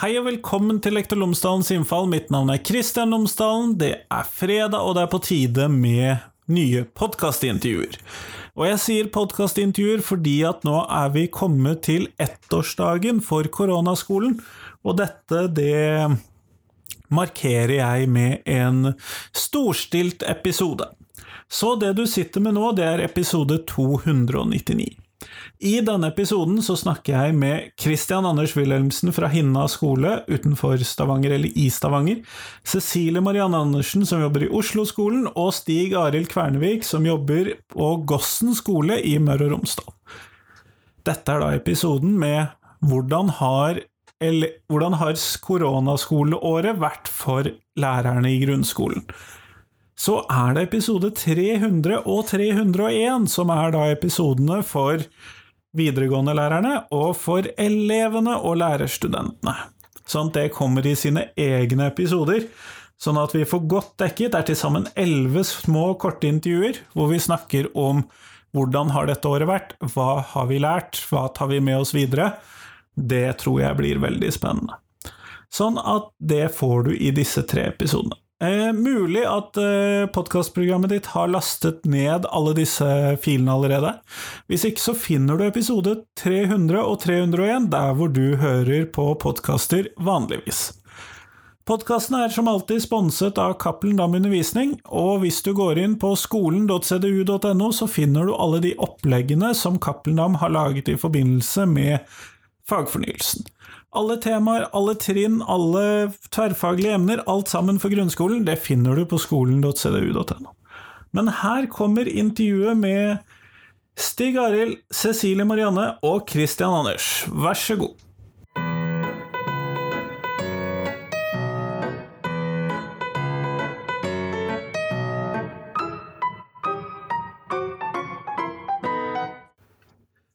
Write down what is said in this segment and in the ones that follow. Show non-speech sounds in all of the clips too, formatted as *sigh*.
Hei og velkommen til Lektor Lomsdalens innfall. Mitt navn er Kristian Lomsdalen. Det er fredag, og det er på tide med nye podkastintervjuer. Og jeg sier podkastintervjuer fordi at nå er vi kommet til ettårsdagen for koronaskolen, og dette, det markerer jeg med en storstilt episode. Så det du sitter med nå, det er episode 299. I denne episoden så snakker jeg med Christian Anders Wilhelmsen fra Hinna skole utenfor Stavanger, eller i Stavanger, Cecilie Marianne Andersen som jobber i Oslo-skolen, og Stig Arild Kvernevik som jobber på Gossen skole i Møre og Romsdal. Dette er da episoden med hvordan har, eller, hvordan har koronaskoleåret vært for lærerne i grunnskolen? Så er det episode 300 og 301 som er da episodene for videregående-lærerne og for elevene og lærerstudentene. Sånn at det kommer i sine egne episoder, sånn at vi får godt dekket. Det er til sammen elleve små, korte intervjuer hvor vi snakker om hvordan har dette året vært, hva har vi lært, hva tar vi med oss videre. Det tror jeg blir veldig spennende. Sånn at det får du i disse tre episodene. Eh, mulig at eh, podkastprogrammet ditt har lastet ned alle disse filene allerede. Hvis ikke så finner du episode 300 og 301 der hvor du hører på podkaster vanligvis. Podkasten er som alltid sponset av Cappelen Dam Undervisning, og hvis du går inn på skolen.cdu.no, så finner du alle de oppleggene som Cappelen Dam har laget i forbindelse med fagfornyelsen. Alle temaer, alle trinn, alle tverrfaglige emner, alt sammen for grunnskolen, det finner du på skolen.cdu.no. Men her kommer intervjuet med Stig Arild, Cecilie Marianne og Christian Anders. Vær så god.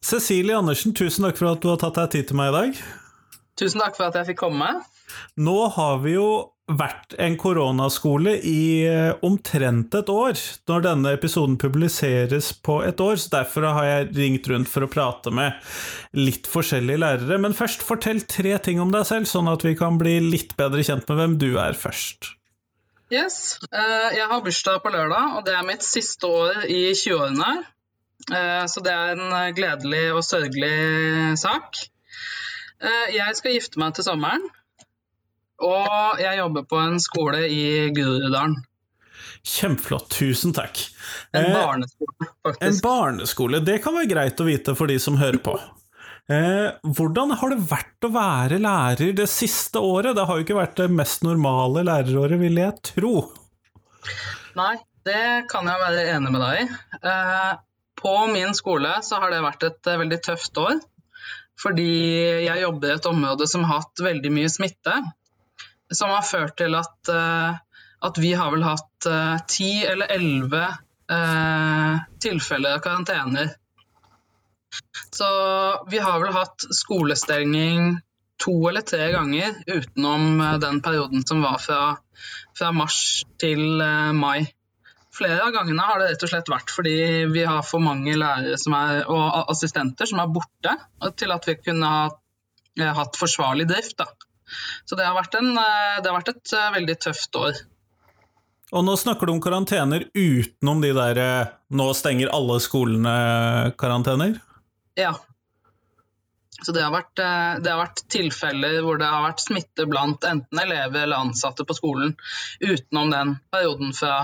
Cecilie Andersen, tusen takk for at du har tatt deg tid til meg i dag. Tusen takk for at jeg fikk komme. Nå har vi jo vært en koronaskole i eh, omtrent et år, når denne episoden publiseres på et år, så derfor har jeg ringt rundt for å prate med litt forskjellige lærere. Men først, fortell tre ting om deg selv, sånn at vi kan bli litt bedre kjent med hvem du er først. Yes. Eh, jeg har bursdag på lørdag, og det er mitt siste år i 20-årene. Eh, så det er en gledelig og sørgelig sak. Eh, jeg skal gifte meg til sommeren, og jeg jobber på en skole i Gududalen. Kjempeflott, tusen takk. En eh, barneskole, faktisk. En barneskole, Det kan være greit å vite for de som hører på. Eh, hvordan har det vært å være lærer det siste året? Det har jo ikke vært det mest normale læreråret, vil jeg tro. Nei, det kan jeg være enig med deg i. På min skole så har det vært et veldig tøft år. Fordi jeg jobber i et område som har hatt veldig mye smitte. Som har ført til at, uh, at vi har vel hatt uh, ti eller elleve uh, tilfeller av karantener. Så vi har vel hatt skolestenging to eller tre ganger utenom den perioden som var fra, fra mars til mai. Flere av gangene har det rett og slett vært fordi vi har for mange lærere er, og assistenter som er borte, til at vi kunne ha eh, hatt forsvarlig drift. Da. Så det har, en, eh, det har, vært et eh, veldig tøft år. Og nå snakker du om karantener utenom de der nå stenger alle skolene-karantener? Ja. Så det har, vært, det har vært tilfeller hvor det har vært smitte blant enten elever eller ansatte på skolen utenom den perioden fra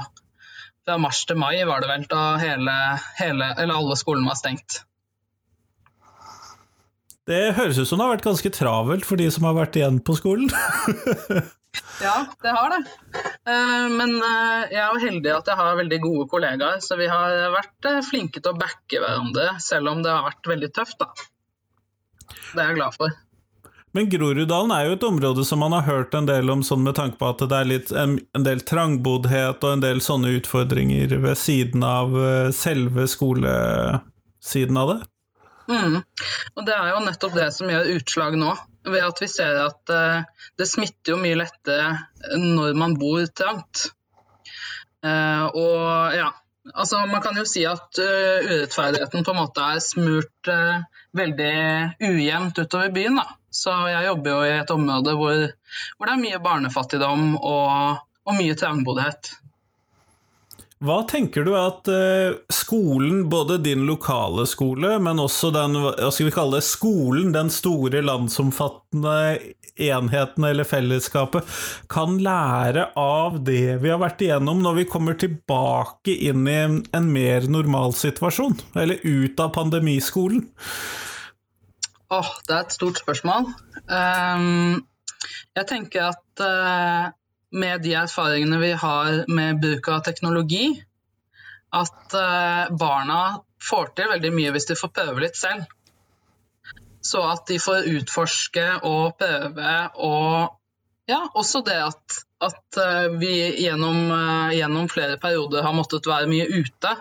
fra mars til mai var det vel, da hele, hele, alle skolene var stengt. Det høres ut som det har vært ganske travelt for de som har vært igjen på skolen? *laughs* ja, det har det. Eh, men eh, jeg er heldig at jeg har veldig gode kollegaer, så vi har vært eh, flinke til å backe hverandre, selv om det har vært veldig tøft. da. Det er jeg glad for. Men Groruddalen er jo et område som man har hørt en del om, sånn med tanke på at det er litt, en, en del trangboddhet og en del sånne utfordringer ved siden av eh, selve skolesiden av det? Mm. Og det er jo nettopp det som gjør utslag nå, ved at vi ser at uh, det smitter jo mye lettere når man bor trangt. Uh, og ja, Altså, man kan jo si at uh, urettferdigheten på en måte er smurt uh, veldig ujevnt utover byen. Da. Så jeg jobber jo i et område hvor, hvor det er mye barnefattigdom og, og mye trangboddhet. Hva tenker du at uh, skolen, både din lokale skole, men også den, hva skal vi kalle det, skolen, den store landsomfattende enheten eller fellesskapet, kan lære av det vi har vært igjennom når vi kommer tilbake inn i en mer normal situasjon? Eller ut av pandemiskolen? Åh, oh, det er et stort spørsmål. Um, jeg tenker at uh, med de erfaringene vi har med bruk av teknologi, at uh, barna får til veldig mye hvis de får prøve litt selv. Så at de får utforske og prøve og ja, også det at, at uh, vi gjennom, uh, gjennom, flere perioder har måttet være mye ute.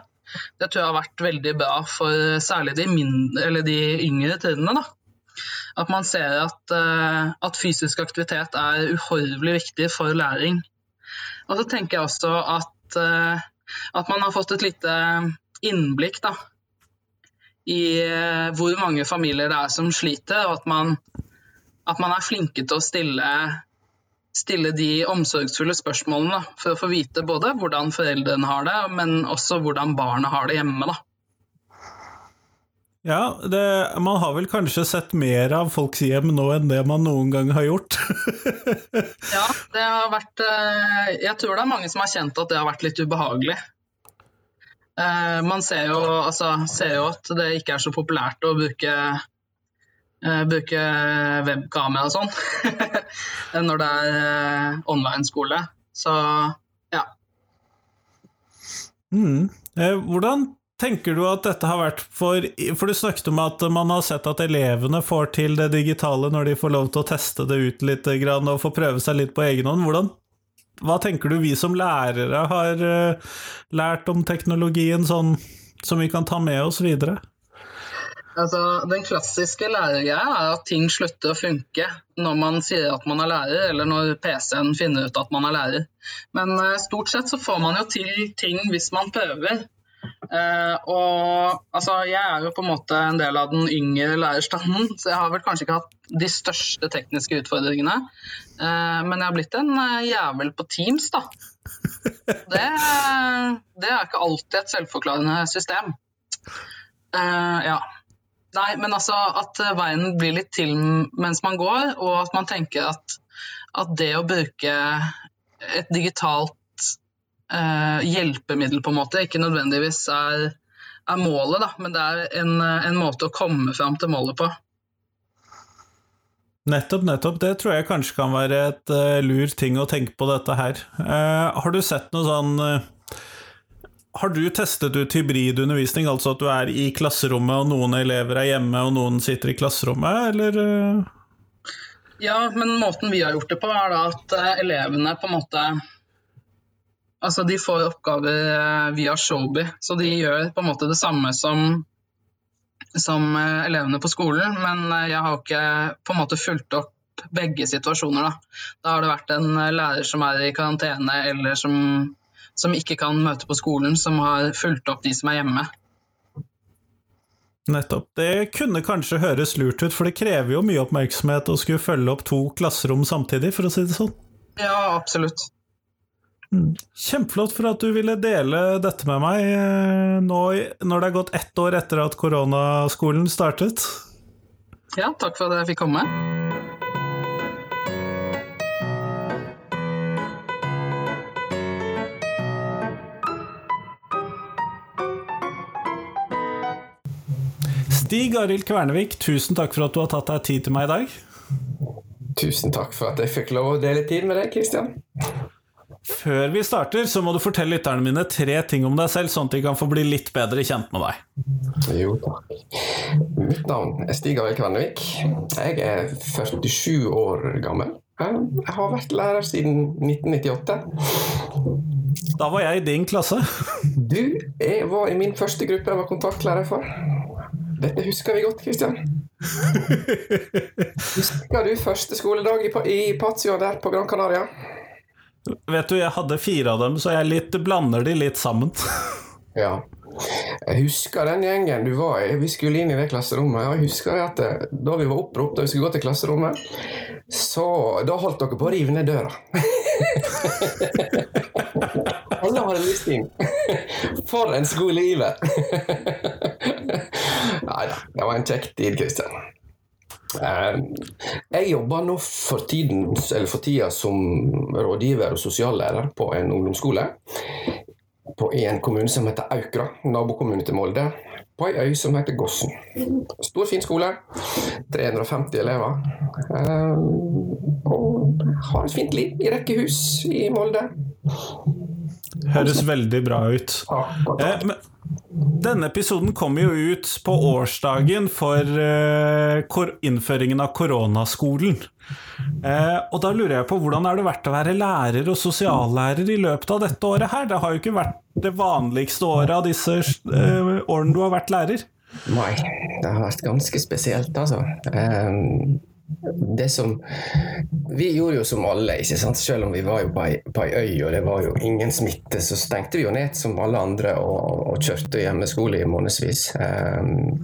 Det tror jeg har vært veldig bra for særlig de, mindre, de yngre trinnene. da. At man ser at, uh, at, fysisk aktivitet er uhorvelig viktig for læring. Og så tenker jeg også at, uh, at man har fått et lite innblikk da, i uh, hvor mange familier det er som sliter, og at man, at man er flinke til å stille, stille de omsorgsfulle spørsmålene da, for å få vite både hvordan foreldrene har det, men også hvordan barna har det hjemme. da. Ja, det, man har vel kanskje sett mer av folks hjem nå enn det man noen gang har gjort? *laughs* ja, det har vært eh, Jeg tror det er mange som har kjent at det har vært litt ubehagelig. Eh, man ser jo, altså, ser jo at det ikke er så populært å bruke, eh, bruke webkamera og sånn *laughs* når det er online-skole. Så ja. Mm. Hvordan tenker du at dette har vært for For du snakket om at man har sett at elevene får til det digitale når de får lov til å teste det ut litt og få prøve seg litt på egen hånd. Hvordan, hva tenker du vi som lærere har uh, lært om teknologien sånn som vi kan ta med oss videre? Altså, den klassiske lærergreia er at ting slutter å funke når man sier at man er lærer, eller når PC-en finner ut at man er lærer. Men uh, stort sett så får man jo til ting hvis man prøver. Uh, og altså, jeg er jo på en måte en del av den yngre lærerstanden, så jeg har vel kanskje ikke hatt de største tekniske utfordringene. Uh, men jeg har blitt en uh, jævel på Teams, da. Det, det, er ikke alltid et selvforklarende system. ja. Nei, men altså at veien blir litt til mens man går, og at man tenker at, at det å bruke et digitalt eh, hjelpemiddel, på en måte. Ikke nødvendigvis er, er målet, da, men det er en, en, måte å komme fram til målet på. Nettopp, nettopp. Det tror jeg kanskje kan være et uh, lur ting å tenke på dette her. Uh, har du sett noe sånn uh, Har du testet ut hybridundervisning, altså at du er i klasserommet og noen elever er hjemme og noen sitter i klasserommet, eller? Ja, men måten vi har gjort det på, er da at elevene på en måte Altså, de får oppgaver eh, via Showby, så de gjør på en måte det samme som, som eh, elevene på skolen. Men eh, jeg har ikke på en måte fulgt opp begge situasjoner. Da, da har det vært en lærer som er i karantene, eller som, som ikke kan møte på skolen, som har fulgt opp de som er hjemme. Nettopp. Det kunne kanskje høres lurt ut, for det krever jo mye oppmerksomhet å skulle følge opp to klasserom samtidig, for å si det sånn. Ja, absolutt. Kjempeflott for at du ville dele dette med meg eh, nå når det er gått ett år etter at koronaskolen startet. Ja, takk for at jeg fikk komme. Stig Arild Kvernevik, tusen takk for at du har tatt deg tid til meg i dag. Tusen takk for at jeg fikk lov å dele tid med deg, Kristian. Før vi starter, så må du fortelle lytterne mine tre ting om deg selv, sånn at de kan få bli litt bedre kjent med deg. Jo, takk. Mitt navn er Stig Arild Kvernevik. Jeg er 47 år gammel. Jeg har vært lærer siden 1998. Da var jeg i din klasse. Du jeg var i min første gruppe jeg var kontaktlærer for. Dette husker vi godt, Kristian. *laughs* Husker du første skoledag i, i Patio der på Gran Canaria? Vet du, jeg hadde fire av dem, så jeg litt, blander de litt sammen. *laughs* Ja. Jeg husker den gjengen du var i. Vi skulle inn i det klasserommet. og Jeg husker at eh, Da vi var oppropt og vi skulle gå til klasserommet, så da holdt dere på å rive ned døra. *laughs* Alle hadde lyst inn. *laughs* For en skoleiver! Nei da, det var en kjekk tid, Kristian. Eh, Jeg jobber nå for, tiden, eller for tida som rådgiver og sosiallærer på en ungdomsskole på en kommune som heter Aukra, nabokommune til Molde, på ei øy som heter Gossen. Stor, fin skole. 350 elever. Eh, og har et fint liv i rekkehus i Molde. Høres veldig bra ut. Ja, Eh, men denne episoden kommer jo ut på årsdagen for eh, innføringen av koronaskolen. Eh, og da lurer jeg på hvordan er det vært å være lærer og sosiallærer i løpet av dette året her? Det har jo ikke vært det vanligste året av disse eh, årene du har vært lærer. Nei, det har vært ganske spesielt, altså. Det som Vi gjorde jo som alle, ikke sant? selv om vi var jo på ei, på ei øy og det var jo ingen smitte, så stengte vi jo ned som alle andre og, og kjørte hjemmeskole i månedsvis. Um,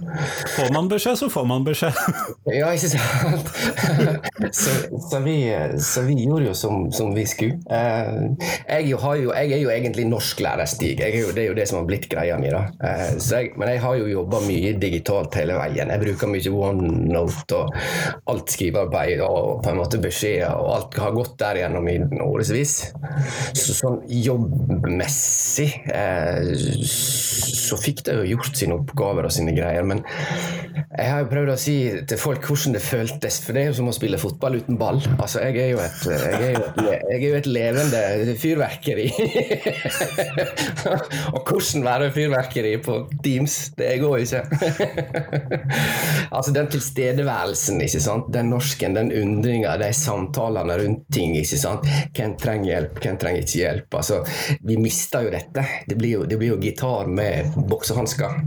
får man beskjed, så får man beskjed. *laughs* ja, ikke sant? *laughs* så, så, vi, så, vi, gjorde jo som, som vi skulle. Uh, jeg, jo, jo, jeg, er jo egentlig norsklærer, Stig. Jo, det er jo det som har blitt greia mi. Uh, jeg, men jeg har jo jobba mye digitalt hele veien. Jeg bruker mye OneNote og alt skrivearbeid og på en måte beskjeder, og alt har gått der gjennom i årevis. Så sånn jobbmessig eh, så fikk de jo gjort sine oppgaver og sine greier. Men jeg har jo prøvd å si til folk hvordan det føltes, for det er jo som å spille fotball uten ball. Altså, jeg er jo et, jeg er jo et, jeg er jo et levende fyrverkeri. *laughs* og hvordan være fyrverkeri på Teams, det går ikke. *laughs* altså den tilstedeværelsen, ikke sant. Den norsken, den undringa, de samtalene rundt ting. ikke sant? Hvem trenger hjelp, hvem trenger ikke hjelp? Altså, vi mister jo dette. Det blir jo, det blir jo gitar med boksehansker.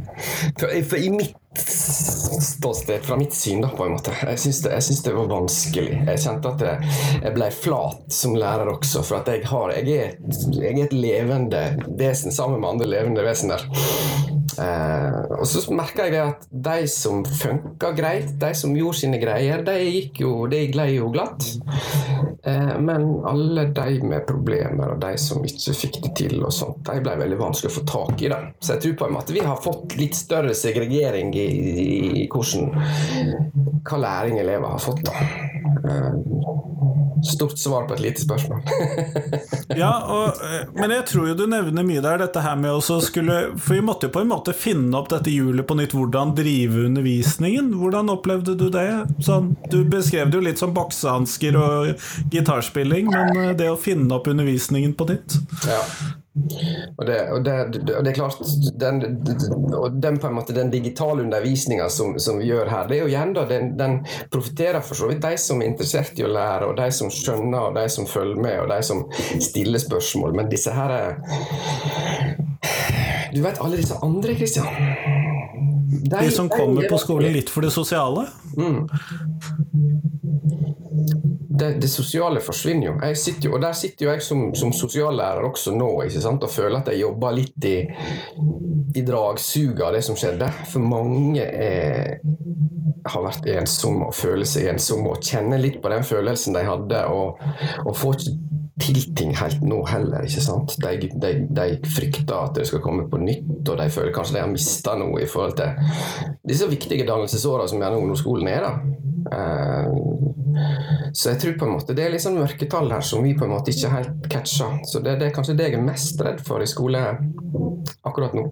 For, for, i mitt ståsted, fra mitt syn, da, på en måte. Jeg syns det, det, var vanskelig. Jeg kjente at jeg, jeg ble flat som lærer også, for at jeg, har, jeg, er, jeg er et levende vesen sammen med andre levende vesener. Eh, og så merka jeg at de som funka greit, de som gjorde sine greier, de gikk jo, de glei jo glatt. Eh, men alle de med problemer, og de som ikke fikk det til, og sånt, de ble veldig vanskelig å få tak i. Da. Så jeg tror på en måte vi har fått litt større segregering i, i, i hvordan, hva læring elever har fått. da. Eh, stort svar på et lite spørsmål. *laughs* ja, og, eh, men jeg tror jo du nevner mye der, dette her med å skulle For vi måtte jo på en måte finne opp dette hjulet på nytt, hvordan drive undervisningen. Hvordan opplevde du det? Sånn, du beskrev det jo litt som boksehansker og gitarspilling, men eh, det å finne opp undervisningen på nytt? Ja. Og det, og, det, og det, er klart den, den, på en måte, den digitale undervisninga som, som, vi gjør her, det er jo igjen da, den, den profitterer for så vidt de som er interessert i å lære, og de som skjønner, og de som følger med, og de som stiller spørsmål. Men disse her er Du vet alle disse andre, Kristian? De, de, som kommer på skolen litt for det sosiale? Mm det, det, sosiale forsvinner jo. jo. Og der sitter jo jeg som, som sosiallærer også nå og føler at jeg jobber litt i, i dragsuget av det som skjedde. For mange er, har vært ensomme og føler seg ensomme og kjenner litt på den følelsen de hadde. Og, og får ikke til ting helt nå heller. ikke sant? De, de, de, frykter at det skal komme på nytt, og de føler kanskje de har mista noe i forhold til disse viktige dannelsesåra som gjerne ungdomsskolen er. da. Uh, så jeg tror på en måte det er litt sånn mørketall her som vi på en måte ikke helt catcher. Så det, det er kanskje det jeg er mest redd for i skole akkurat nå.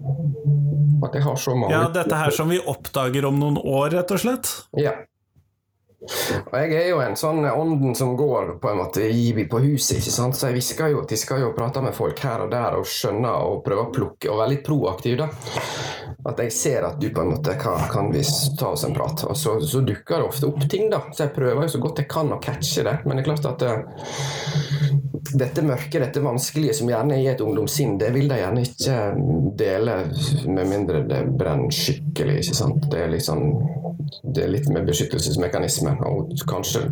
At jeg har så mange Ja, dette her som vi oppdager om noen år, rett og slett? Ja. Og jeg er jo en sånn ånden som går på en måte i, på huset, ikke sant? så jeg hvisker jo, tisker jo og prater med folk her og der og skjønner og prøver å plukke og være litt proaktiv. da. At jeg ser at du på en måte kan, kan vi ta oss en prat. Og så, så, dukker det ofte opp ting, da. Så jeg prøver jo så godt jeg kan å catche det. Men det er klart at uh, dette mørke, dette vanskelige som gjerne er i et ungdomssinn, det vil de gjerne ikke dele med mindre det brenner skikkelig. ikke sant? Det er sånn det er litt med beskyttelsesmekanisme og kanskje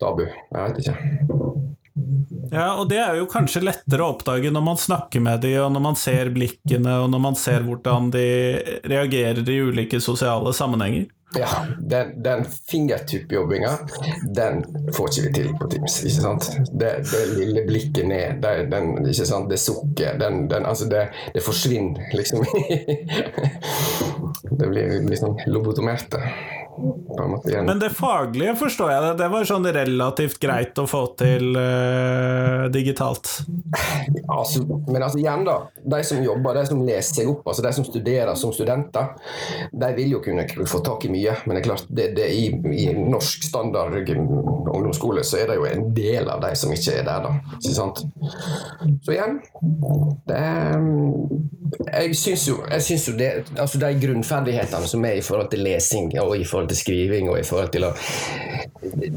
Dabu. Jeg vet ikke. Ja, og det er jo kanskje lettere å oppdage når man snakker med dem, og når man ser blikkene, og når man ser hvordan de reagerer i ulike sosiale sammenhenger. Ja, den, den fingertuppjobbinga, den får ikke vi til på Teams. ikke sant? Det, det lille blikket ned, det, den, ikke sant? det sukket, den, den, altså det, det forsvinner liksom. *laughs* det blir liksom lobotomerte Men det faglige forstår jeg det. Det var sånn relativt greit å få til uh, digitalt. Altså, men altså igjen, da. De som jobber, de som leser seg opp, altså de som studerer som studenter, de vil jo kunne få tak i mye. Men det er klart, det, det i, i, norsk standard ungdomsskole så er det jo en del av de som ikke er der, da. Ikke sant? Så igjen det Jeg syns jo, jeg synes jo det, altså de grunnferdighetene som er i forhold til lesing og i forhold til skriving og i forhold til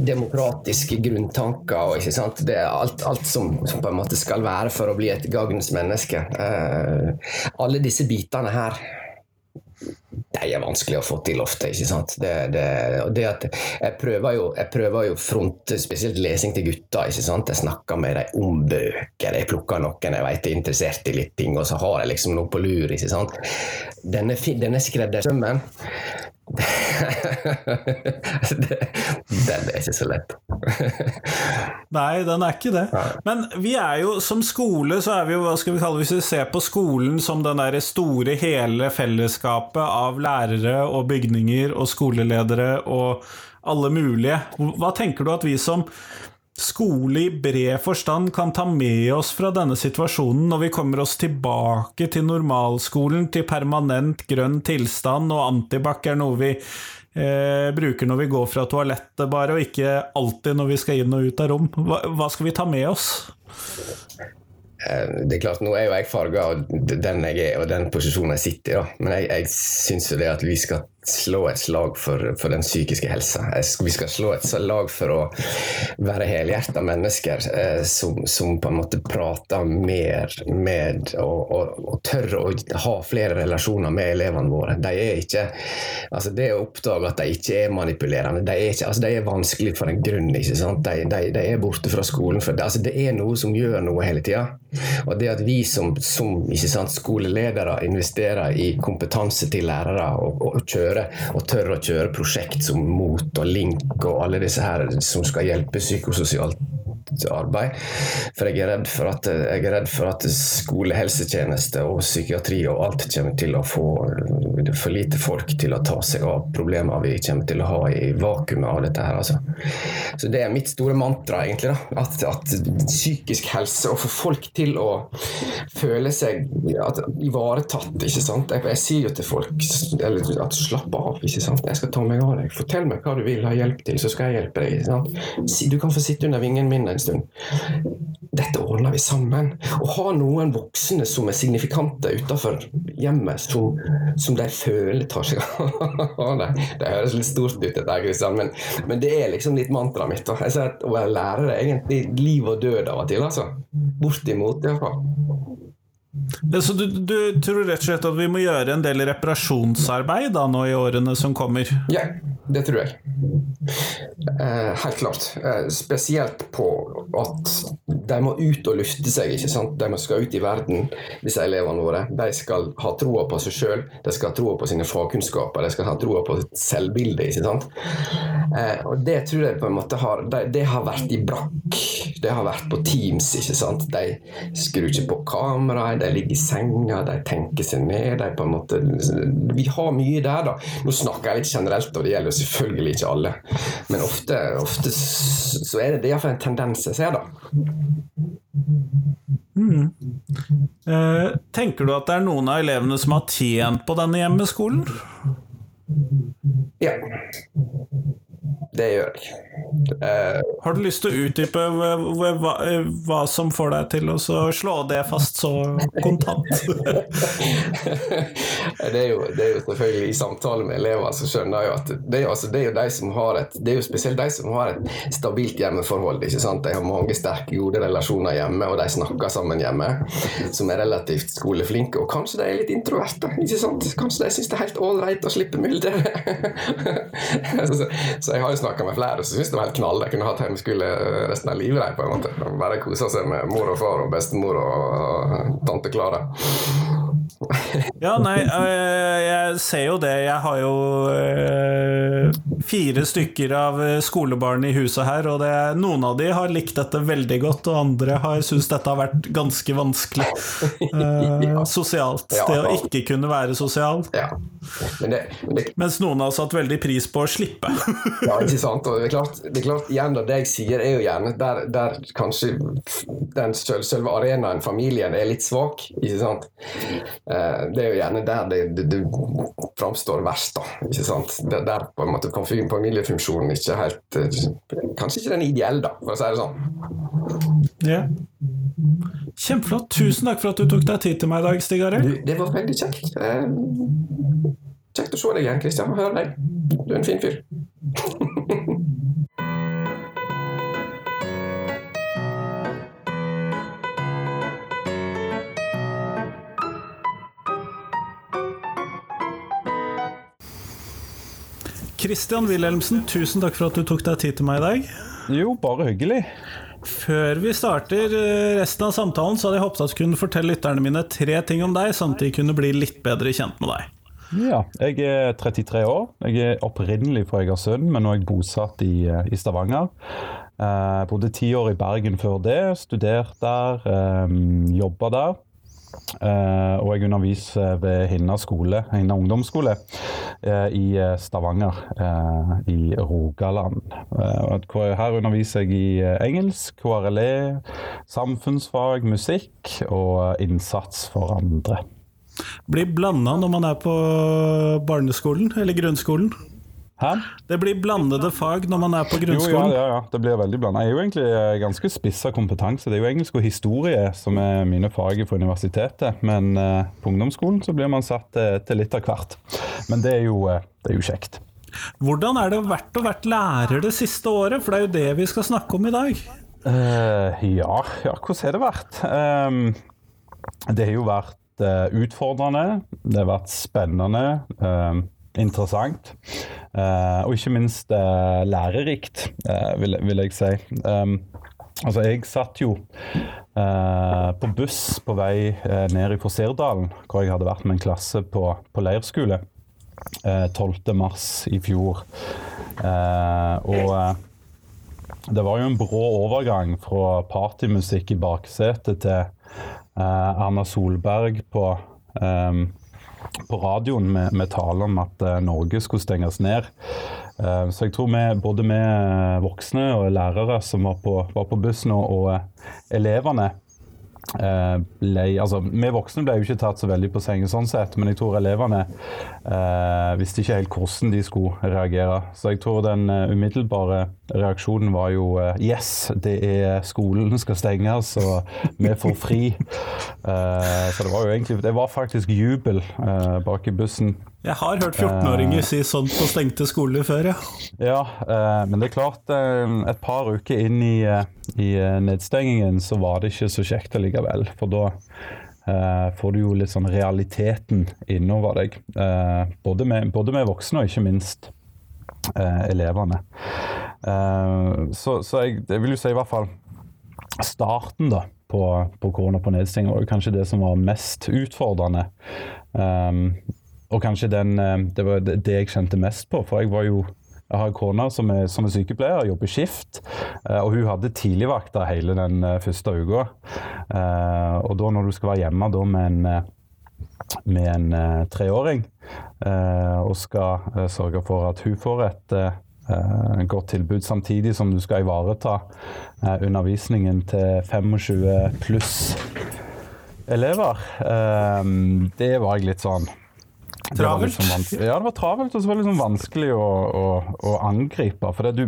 demokratiske grunntanker og ikke sant? Det er alt, alt som, som, på en måte skal være for å bli et gagns menneske. Uh, alle disse bitene her de er vanskelig å få til ofte. ikke sant? Det, det, det at jeg prøver jo, jeg prøver jo fronte spesielt lesing til gutter. ikke sant? Jeg snakker med dem om bøker. Jeg plukker noen jeg vet er interessert i litt ting, og så har jeg liksom noe på lur. ikke sant? Denne, denne skreddersømmen den er ikke så lett. Nei, den er ikke det. Men vi er jo som skole, så er vi jo, hva skal vi kalle hvis vi ser på skolen som den der store, hele fellesskapet av lærere og bygninger og skoleledere og alle mulige. Hva tenker du at vi som skole i bred forstand kan ta med oss fra denne situasjonen når vi kommer oss tilbake til normalskolen, til permanent grønn tilstand, og antibac er noe vi eh, bruker når vi går fra toalettet bare, og ikke alltid når vi skal inn og ut av rom. Hva, hva skal vi ta med oss? Eh, det er klart, Nå er jo jeg farga av den jeg er og den posisjonen jeg sitter i, men jeg, jeg syns jo det at vi skal slå et slag for, for den psykiske helsa. Vi skal slå et slag for å være helhjerta mennesker eh, som, som, på en måte prater mer med og, og, og tør å ha flere relasjoner med elevene våre. De er ikke, altså Det å oppdage at de ikke er manipulerende, de er, ikke, altså de er vanskelig for en grunn. ikke sant? De, de, de er borte fra skolen. for altså det er noe som gjør noe hele tida. Og det at vi som, som sant, skoleledere investerer i kompetanse til lærere og, og kjører og tør å kjøre prosjekt som Mot og Link og alle disse her som skal hjelpe psykososialt arbeid. For jeg er redd for at, redd for at skolehelsetjeneste og psykiatri og alt kommer til å få for lite folk til å ta seg av problemer vi kommer til å ha i vakuumet av dette her. Altså. Så det er mitt store mantra, egentlig. da, at, at, psykisk helse, å få folk til å føle seg at, ivaretatt, ikke sant. Jeg, jeg, sier jo til folk eller, at slapp av, ikke sant. Jeg skal ta meg av deg. Fortell meg hva du vil ha hjelp til, så skal jeg hjelpe deg. sant? Du kan få sitte under vingen min en stund. Dette ordner vi sammen. Å ha noen voksne som er signifikante utenfor hjemmet, som, som de føler tar seg av det, høres litt stort ut, dette, Kristian, men, men, det er liksom litt mantraet mitt. Da. Jeg sier at Å være lærer er egentlig liv og død av og til. altså. Bortimot, iallfall. Så du, du, tror rett og slett at vi må gjøre en del reparasjonsarbeid da nå i årene som kommer? Ja, det tror jeg. Eh, helt klart. Eh, spesielt på at de må ut og lufte seg. ikke sant? De skal ut i verden, disse elevene våre. De skal ha troa på seg sjøl, de skal ha troa på sine fagkunnskaper, de skal ha troa på sitt selvbilde. ikke sant? Eh, og Det tror jeg på en måte har det, det, har vært i brakk. Det har vært på Teams. ikke sant? De skrur ikke på kameraet, de ligger i senga, de tenker seg ned. de på en måte, Vi har mye der, da. Nå snakker jeg litt generelt, og det gjelder selvfølgelig ikke alle. Men ofte, ofte så er det, det iallfall en tendens jeg ser, da. Mm. Eh, tenker du at det er noen av elevene som har tjent på denne hjemmeskolen? Ja. Det gjør jeg. Uh, har du lyst til å utdype hva, hva, som får deg til å slå det fast så kontant? *laughs* *laughs* det, er jo, det, er jo, selvfølgelig i samtale med elever så skjønner jeg jo at det er, altså, det er jo de som har et Det er jo spesielt de som har et stabilt hjemmeforhold. ikke sant? De har mange sterke, gode relasjoner hjemme, og de snakker sammen hjemme. Som er relativt skoleflinke. Og kanskje de er litt introverte. ikke sant? Kanskje de syns det er helt ålreit å slippe mylderet. *laughs* så, så jeg har jo snakka med flere som syntes det var helt knall. Jeg kunne hatt hjemmeskole resten av livet. på en måte. Bare kose seg med mor og far og bestemor og tante Klara. Ja, nei, øh, jeg ser jo det. Jeg har jo øh, fire stykker av øh, skolebarn i huset her, og det, noen av de har likt dette veldig godt, og andre har syntes dette har vært ganske vanskelig *laughs* øh, sosialt. Det å ikke kunne være sosial. Ja. Men det, men det, Mens noen har satt veldig pris på å slippe. *laughs* ja, ikke sant. Og det er klart, det er klart igjen da, det jeg sier, er jo gjerne der, der kanskje den selve arenaen, familien, er litt svak. ikke sant? Eh, det er jo gjerne der det, det, det framstår verst, da. ikke sant? Der, der på en måte familiefunksjonen ikke helt eh, Kanskje ikke den ideelle, da, for å si det sånn. Ja. Kjempeflott. Tusen takk for at du tok deg tid til meg i dag, Stig Arild. Det var veldig kjekt. Eh, kjekt å se deg igjen, Kristian. Høre deg. Du er en fin fyr. *laughs* Christian Wilhelmsen, tusen takk for at du tok deg tid til meg i dag. Jo, bare hyggelig. Før vi starter eh, resten av samtalen, så hadde jeg håpet at du kunne fortelle lytterne mine tre ting om deg, sånn at de kunne bli litt bedre kjent med deg. Ja, jeg er 33 år. Jeg er opprinnelig fra Egersund, men nå er jeg bosatt i, eh, i Stavanger. Eh, bodde ti år i Bergen før det, studert der, eh, jobba der. Eh, og jeg underviser ved Hinna skole, Hinna ungdomsskole eh, i eh, Stavanger i Rogaland. Her underviser jeg i engelsk, KRLE, samfunnsfag, musikk og innsats for andre. Blir blanda når man er på barneskolen eller grunnskolen. Hæ? Det blir blandede fag når man er på Jo, ja, grunnskolen. ja, ja, det blir veldig blanda. Jeg er jo egentlig ganske ganske spissa kompetanse. Det er jo engelsk og historie som er mine fag på universitetet. Men eh, på ungdomsskolen så blir man satt eh, til litt av hvert. Men det er jo, eh, det er jo kjekt. Hvordan er det vært å vært lærer det siste året? For det er jo det vi skal snakke om i dag. Eh, ja, ja, hvordan har det vært? Um, det har jo vært eh, utfordrende, det har vært spennende, eh, interessant. Uh, og ikke minst uh, lærerikt, uh, vil, vil jeg si. Um, altså, jeg satt jo på buss på vei ned i Forserdalen, hvor jeg hadde vært med en klasse på, på leirskole. eh, 12. mars i fjor. Og det var jo en brå overgang fra partymusikk i baksetet til Erna Solberg på, eh, på radioen med, med tale om at eh, Norge skulle stenges ned. Eh, så jeg tror vi, både vi eh, voksne og lærere som var på, var på bussen, og, og elevene eh, ble, altså, Vi voksne ble jo ikke tatt så veldig på sengen, sånn sett, men jeg tror elevene eh, visste ikke helt hvordan de skulle reagere. Så jeg tror den uh, umiddelbare reaksjonen var jo uh, Yes, det er skolen skal stenges, og vi får fri. Uh, *laughs* så det var jo egentlig Det var faktisk jubel bak i bussen. Jeg har hørt 14-åringer si sånt på stengte skoler før, ja. Ja, eh, men det er klart, eh, et par uker inn i, eh, i eh, nedstengingen så var det ikke så kjekt allikevel. For da eh, får du jo litt sånn realiteten innover deg. Eh, både, med, både med voksne og ikke minst eh, elevene. Eh, så så jeg, jeg vil jo si i hvert fall starten da på, på korona på nedstenging var kanskje det som var mest utfordrende. Og kanskje den, eh, det var det jeg kjente mest på, for jeg var jo jeg har en kone som er, som er sykepleier, jobber skift, eh, og hun hadde tidligvakter hele den eh, første uka. Og da når du skal være hjemme med en, med en treåring, og skal sørge for at hun får et godt tilbud, samtidig som du skal ivareta undervisningen til 25 pluss elever, det var jeg litt sånn Travelt? liksom ja, det var travelt, og så var det liksom vanskelig å, å, å angripe. For du,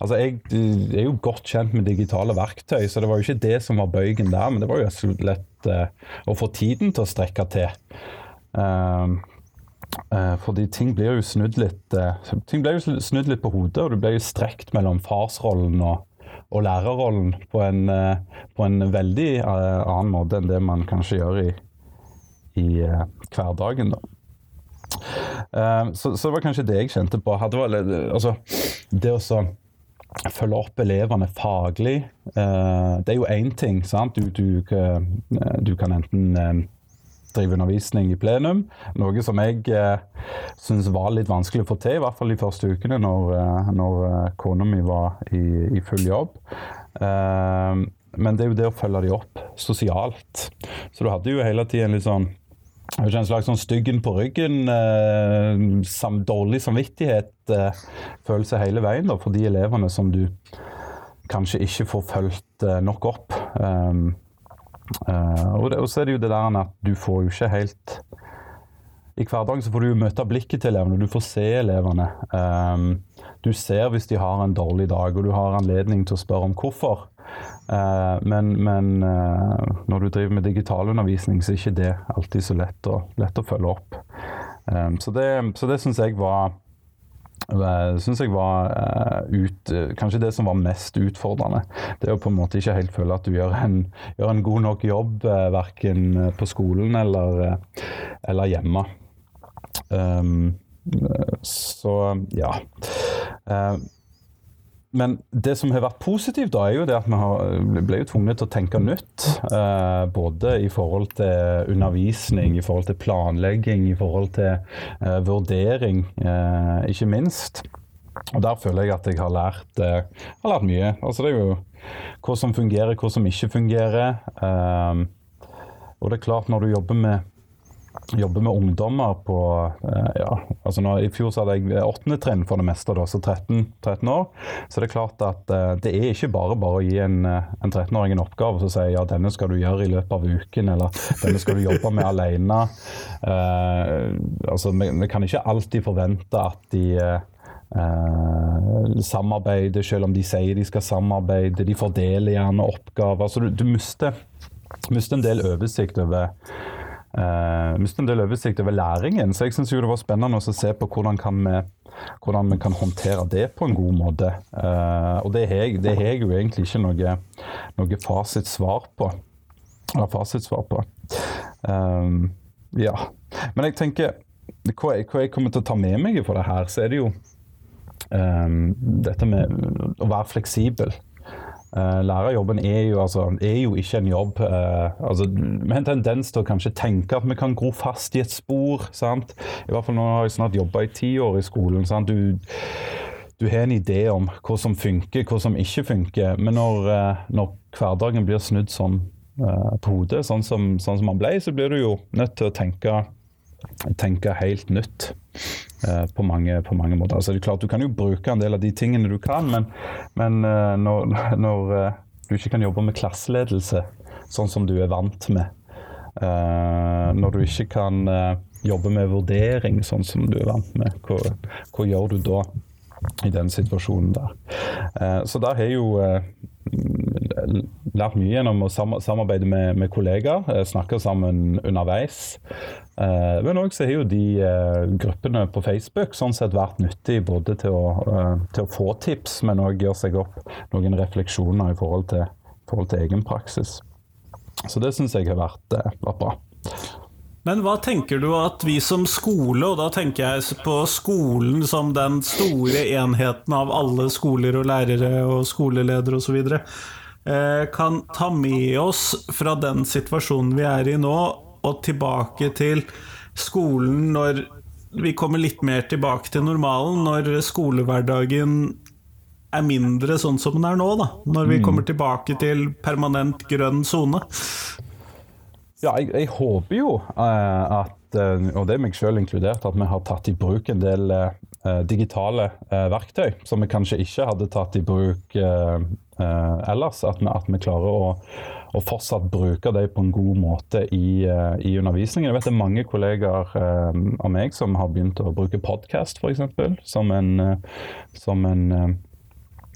altså jeg, jeg er jo godt kjent med digitale verktøy, så det var jo ikke det som var bøygen der, men det var jo lett eh, å få tiden til å strekke til. Um, uh, fordi ting blir jo snudd litt eh, Ting blir jo snudd litt på hodet, og du blir jo strekt mellom farsrollen og, og lærerrollen på en, på en veldig annen måte enn det man kanskje gjør i, i hverdagen. da. Eh, så, så det var kanskje det jeg kjente på. Det, var, altså, det å følge opp elevene faglig. Eh, det er jo én ting. sant? Du, du, du kan enten drive undervisning i plenum, noe som jeg eh, syns var litt vanskelig å få til, i hvert fall de første ukene når, når kona mi var i, i full jobb. Eh, men det er jo det å følge de opp sosialt. Så du hadde jo hele tiden litt sånn en slags sånn styggen på ryggen, eh, sam, dårlig samvittighet-følelse eh, hele veien da, for de elevene som du kanskje ikke får fulgt eh, nok opp. Um, uh, og, det, og, så er det jo det der at du får jo ikke helt I hverdagen så får du jo møte blikket til elevene, du får se elevene. Um, du ser hvis de har en dårlig dag, og du har anledning til å spørre om hvorfor. Uh, men, men uh, når du driver med digital undervisning, så er ikke det alltid så lett å, lett å følge opp. Um, så det, så det syns jeg var synes jeg var ut, kanskje det som var mest utfordrende. Det å på en måte ikke helt føle at du gjør en, gjør en god nok jobb, verken på skolen eller, eller hjemme. Um, så ja. Uh, men det som har vært positivt, da, er jo det at vi ble jo tvunget til å tenke nytt. Eh, både i forhold til undervisning, i forhold til planlegging, i forhold til eh, vurdering, eh, ikke minst. Og der føler jeg at jeg har lært, eh, har lært mye. Altså det er jo hva som fungerer, hva som ikke fungerer. Eh, og det er klart, når du jobber med jobber med ungdommer på eh, ja, altså nå, I fjor så hadde jeg åttende trinn for det meste, da, så 13, 13, år. Så det er klart at uh, det er ikke bare bare å gi en, eh, en 13-åring en oppgave og si ja, denne skal du gjøre i løpet av uken, eller denne skal du jobbe med alene. Uh, altså, vi, vi, kan ikke alltid forvente at de uh, samarbeider, selv om de sier de skal samarbeide. De fordeler gjerne oppgaver. Så du, du mister, mister en del oversikt over uh, mistet en del oversikt over læringen. Så jeg syns det var spennende å se på hvordan, kan vi, hvordan vi kan håndtere det på en god måte. Uh, og det har jeg, jo egentlig ikke noe, noe fasitsvar på. Eller fasitsvar på. Uh, ja. Men jeg tenker hva jeg, hva jeg, kommer til å ta med meg for det her, så er det jo um, dette med å være fleksibel. Uh, lærerjobben er jo, altså, er jo, ikke en jobb. Uh, altså, vi har en tendens til å kanskje tenke at vi kan gro fast i et spor. Sant? I hvert fall nå har jeg snart jobba i ti år i skolen. Sant? Du, du har en idé om hva som funker, hva som ikke funker. Men når, uh, når hverdagen blir snudd sånn på hodet, sånn som, sånn som man ble, så blir du jo nødt til å tenke, tenke helt nytt. Eh, på mange, på mange, måter. Altså, det er klart Du kan jo bruke en del av de tingene du kan, men, men eh, når, *laughs* når, eh, du ikke kan jobbe med klasseledelse sånn som du er vant med, når du ikke kan jobbe med vurdering sånn som du er vant med, hva, hva gjør du da? i den situasjonen der. Så der har jo lært mye gjennom å samarbeide med, med kollegaer, snakke sammen underveis. Uh, men òg har jo de uh, gruppene på Facebook sånn sett vært nyttige både til å, til å få tips, men òg gjøre seg opp noen refleksjoner i forhold til, forhold til egen praksis. Så det syns jeg har vært, vært, bra. Men hva tenker du at vi som skole, og da tenker jeg på skolen som den store enheten av alle skoler og lærere og skoleledere osv., kan ta med oss fra den situasjonen vi er i nå, og tilbake til skolen når vi kommer litt mer tilbake til normalen, når skolehverdagen er mindre sånn som den er nå, da. Når vi mm. kommer tilbake til permanent grønn sone. Ja, jeg, jeg, håper jo uh, at, uh, og det er meg sjøl inkludert, at vi har tatt i bruk en del digitale verktøy som vi kanskje ikke hadde tatt i bruk ellers. At vi, at vi klarer å å, fortsatt bruke dem på en god måte i, i, undervisningen. Jeg vet det er mange kollegaer av meg som har begynt å bruke podkast f.eks. som en, som en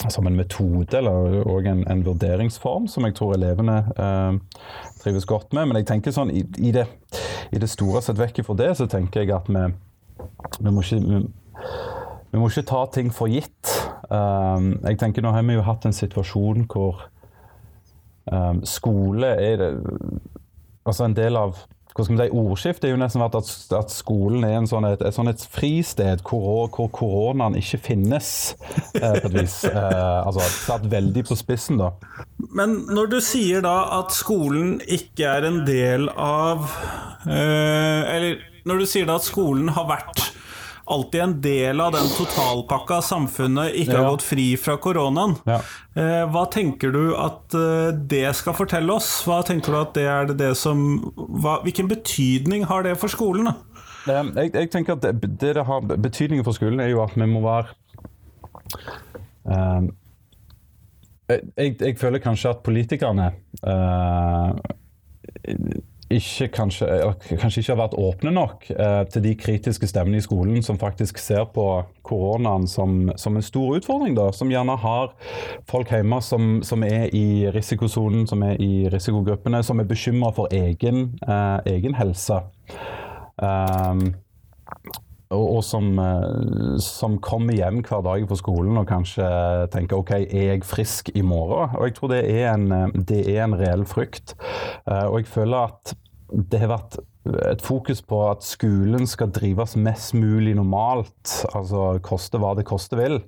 som en metode eller òg en, en, vurderingsform som jeg tror elevene trives godt med. Men jeg tenker sånn, i, i, det, i det, store sett vekk fra det, så tenker jeg at vi, vi må ikke vi, må ikke ta ting for gitt. jeg tenker Nå har vi jo hatt en situasjon hvor Um, skole er Altså en del av hva skal vi si, Ordskiftet er jo nesten vært at, at skolen er sånn, et, et, sånn et fristed hvor, hvor koronaen ikke finnes, eh, på et vis. Eh, altså satt veldig på spissen, da. Men når du sier da at skolen ikke er en del av eh, Eller når du sier da at skolen har vært alltid en del av den totalpakka samfunnet ikke har gått fri fra koronaen. Ja. Eh, hva tenker du at eh, det skal fortelle oss? Hva tenker du at det er det som hva, Hvilken betydning har det for skolen? jeg, jeg, tenker at det, det, det har betydning for skolen, er jo at vi må være uh, jeg, jeg, føler kanskje at politikerne uh, ikke kanskje, kanskje, ikke har vært åpne nok eh, til de kritiske stemmene i skolen som faktisk ser på koronaen som, som en stor utfordring. Da, som gjerne har folk hjemme som, som er i risikosonen, som er i risikogruppene, som er bekymra for egen, eh, egen helse. Um, og, og som, eh, som, kommer hjem hver dag på skolen og kanskje tenker OK, er jeg frisk i morgen? Og jeg tror det er en, det er en reell frykt. Eh, og jeg føler at det har vært et fokus på at skolen skal drives mest mulig normalt. Altså koste hva det koste vil.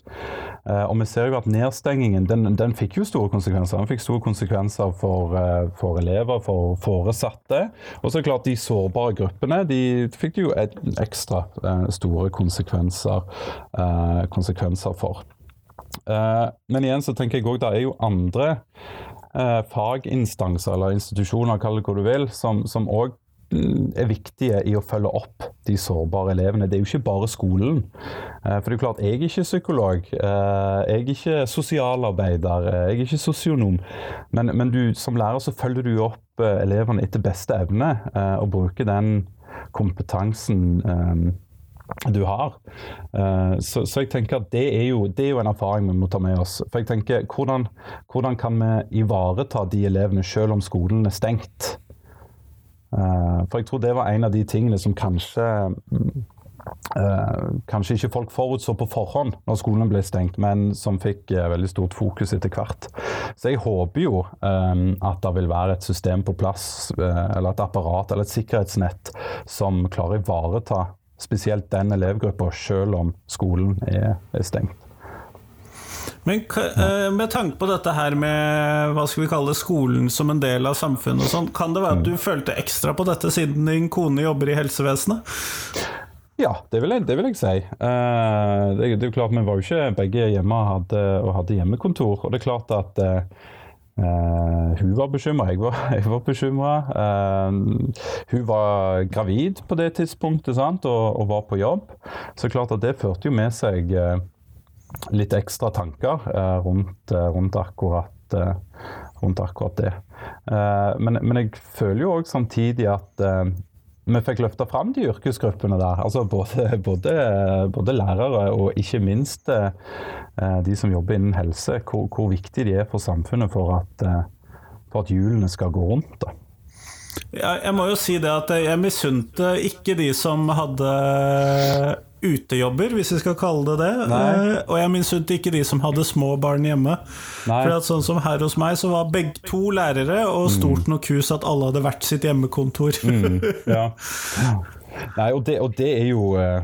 Eh, og vi ser jo at nedstengingen den, den fikk jo store konsekvenser. Den fikk store konsekvenser for, eh, for elever, for foresatte. Og så klart de sårbare gruppene de fikk jo ekstra eh, store konsekvenser, konsekvenser for. Men igjen så tenker jeg òg det er jo andre faginstanser eller institusjoner, kall det hva du vil, som òg er viktige i å følge opp de sårbare elevene. Det er jo ikke bare skolen. Eh, for det er klart, jeg er ikke psykolog, eh, jeg er ikke sosialarbeider, jeg er ikke sosionom. Men, men du, som lærer så følger du opp eh, elevene etter beste evne, og bruker den kompetansen du har. Så, så, jeg tenker at det er, jo, det er, jo, en erfaring vi må ta med oss. For jeg tenker, Hvordan, hvordan kan vi ivareta de elevene selv om skolen er stengt? Eh, for jeg tror det var en av de tingene som kanskje Uh, kanskje ikke folk forutså på forhånd når skolen ble stengt, men som fikk uh, veldig stort fokus etter hvert. Så jeg håper jo at det vil være et system på plass, eller et apparat eller et sikkerhetsnett som klarer å ivareta spesielt den elevgruppa, selv om skolen er stengt. Men eh, med tanke på dette her med hva skal vi kalle det, skolen som en del av samfunnet og sånn, kan det være at du følte ekstra på dette siden din kone jobber i helsevesenet? Ja, det vil jeg, det vil jeg si. Uh, det, det, er klart Vi var jo ikke begge hjemme hadde, og hadde hjemmekontor. Og det er klart at uh, hun var bekymra, jeg var, *laughs* jeg var bekymra. Uh, hun var gravid på det tidspunktet sant? Og, og, var på jobb. Så klart at det førte jo med seg litt ekstra tanker eh, rundt, eh, rundt, akkurat, eh, rundt akkurat det. Men, men, jeg føler jo òg samtidig at vi fikk løfta fram de yrkesgruppene der. Altså både, *laughs* både, både, lærere og ikke minst de som jobber innen helse. Hvor, hvor viktig de er for samfunnet for at, for at hjulene skal gå rundt. Da. Jeg, jeg må jo si det at jeg misunte ikke de som hadde utejobber, hvis vi skal kalle det det. Nei. Og jeg misunte ikke de som hadde små barn hjemme. Nei. For sånn som her hos meg, så var begge to lærere, og mm. stort nok hus at alle hadde hvert sitt hjemmekontor. Mm, ja. *laughs* Nei, og det, og det, er jo uh,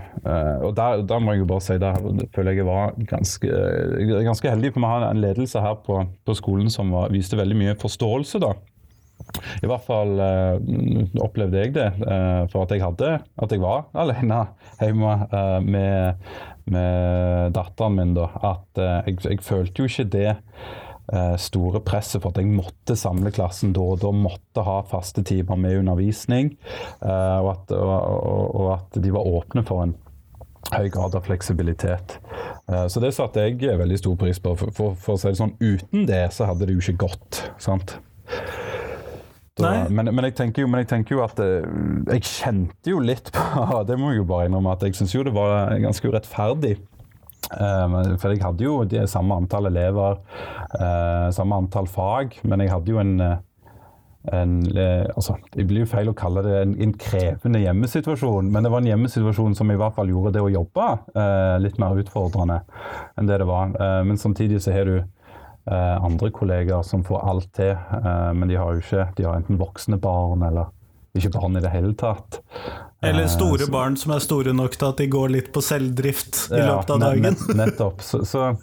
Og der, der, må jeg jo bare si der føler jeg jeg var ganske, ganske heldig, for vi har en ledelse her på, på skolen som var, viste veldig mye forståelse. da i hvert fall uh, opplevde jeg det. Uh, for at jeg hadde At jeg var alene hjemme uh, med, med, datteren min. da, At jeg, jeg, følte jo ikke det store presset for at jeg måtte samle klassen da og da. Måtte ha faste timer med undervisning. Og at, og, og, at de var åpne for en høy grad av fleksibilitet. Så det satte jeg veldig stor pris på. For, for, for å si det sånn, uten det så hadde det jo ikke gått. sant? Men, men, jeg tenker jo, men jeg tenker jo at uh, Jeg kjente jo litt på *laughs* Det må jeg jo bare innrømme at jeg syns jo det var ganske urettferdig. Uh, for jeg hadde jo det samme antall elever, uh, samme antall fag, men jeg hadde jo en, en altså, Det blir jo feil å kalle det en, en, krevende hjemmesituasjon, men det var en hjemmesituasjon som i hvert fall gjorde det å jobbe litt mer utfordrende enn det det var. men samtidig så har du andre kollegaer som får alt til, men de har jo ikke De har enten voksne barn eller ikke barn i det hele tatt. Eller Eh, store så- barn som er store nok til at de går litt på selvdrift i Ja, løpet av dagen. nett- nettopp. Så, så,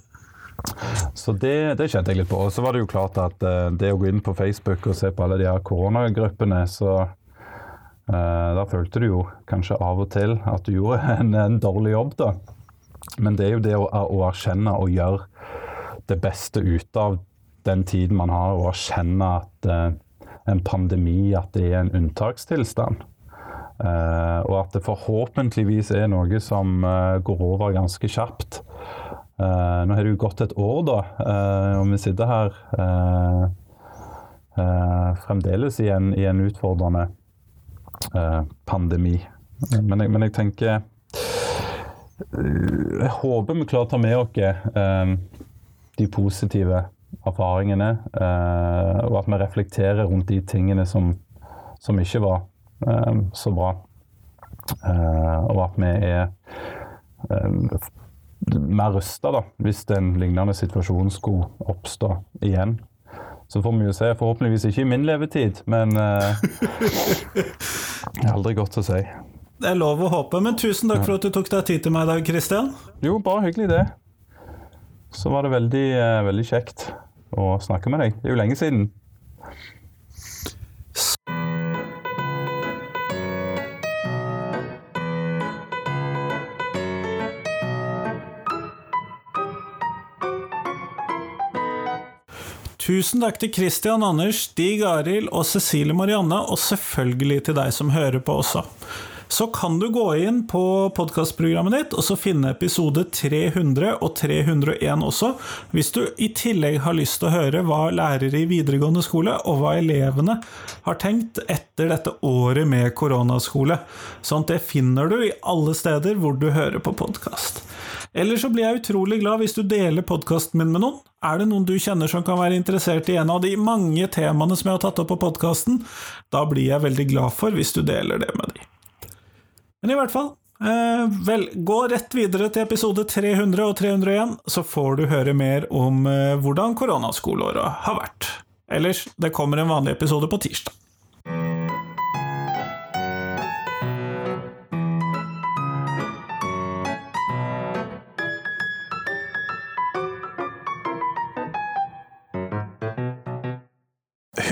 så det, det kjente jeg litt på. Og så var det jo klart at eh, det å gå inn på Facebook og se på alle de her koronagruppene, så eh, da følte du jo kanskje av og til at du gjorde *laughs* en, en dårlig jobb, da. Men det er jo det å, å erkjenne og gjøre det beste ut av den tiden man har, og erkjenne at uh, en pandemi at det er en unntakstilstand. Uh, og at det forhåpentligvis er noe som uh, går over ganske kjapt. Nå har det jo gått et år, da, og vi sitter her fremdeles i en, i en utfordrende pandemi. Men jeg, men jeg tenker Jeg håper vi klarer å ta med oss de positive erfaringene, eh, og at vi reflekterer rundt de tingene som, som ikke var eh, så bra. Eh, og at vi er eh, mer rusta hvis en lignende situasjon skulle oppstå igjen. Så får vi jo se. Forhåpentligvis ikke i min levetid, men eh, det er aldri godt å si. Det er lov å håpe, men tusen takk for at du tok deg tid til meg i dag, Christian. Jo, bare hyggelig det. Så var det veldig, eh, veldig kjekt å snakke med deg. Det er jo lenge siden. Tusen takk til Christian Anders, Stig Arild og Cecilie Marianne, og selvfølgelig til deg som hører på også. Så kan du gå inn på podkastprogrammet ditt og så finne episode 300 og 301 også, hvis du i tillegg har lyst til å høre hva lærere i videregående skole og hva elevene har tenkt etter dette året med koronaskole. Sånn det finner du i alle steder hvor du hører på podkast. Eller så blir jeg utrolig glad hvis du deler podkasten min med noen. Er det noen du kjenner som kan være interessert i en av de mange temaene som jeg har tatt opp på podkasten? Da blir jeg veldig glad for hvis du deler det med dem. Men i hvert fall, eh, vel, gå rett videre til episode 300 og 301, så får du høre mer om eh, hvordan koronaskoleåret har vært. Ellers, det kommer en vanlig episode på tirsdag.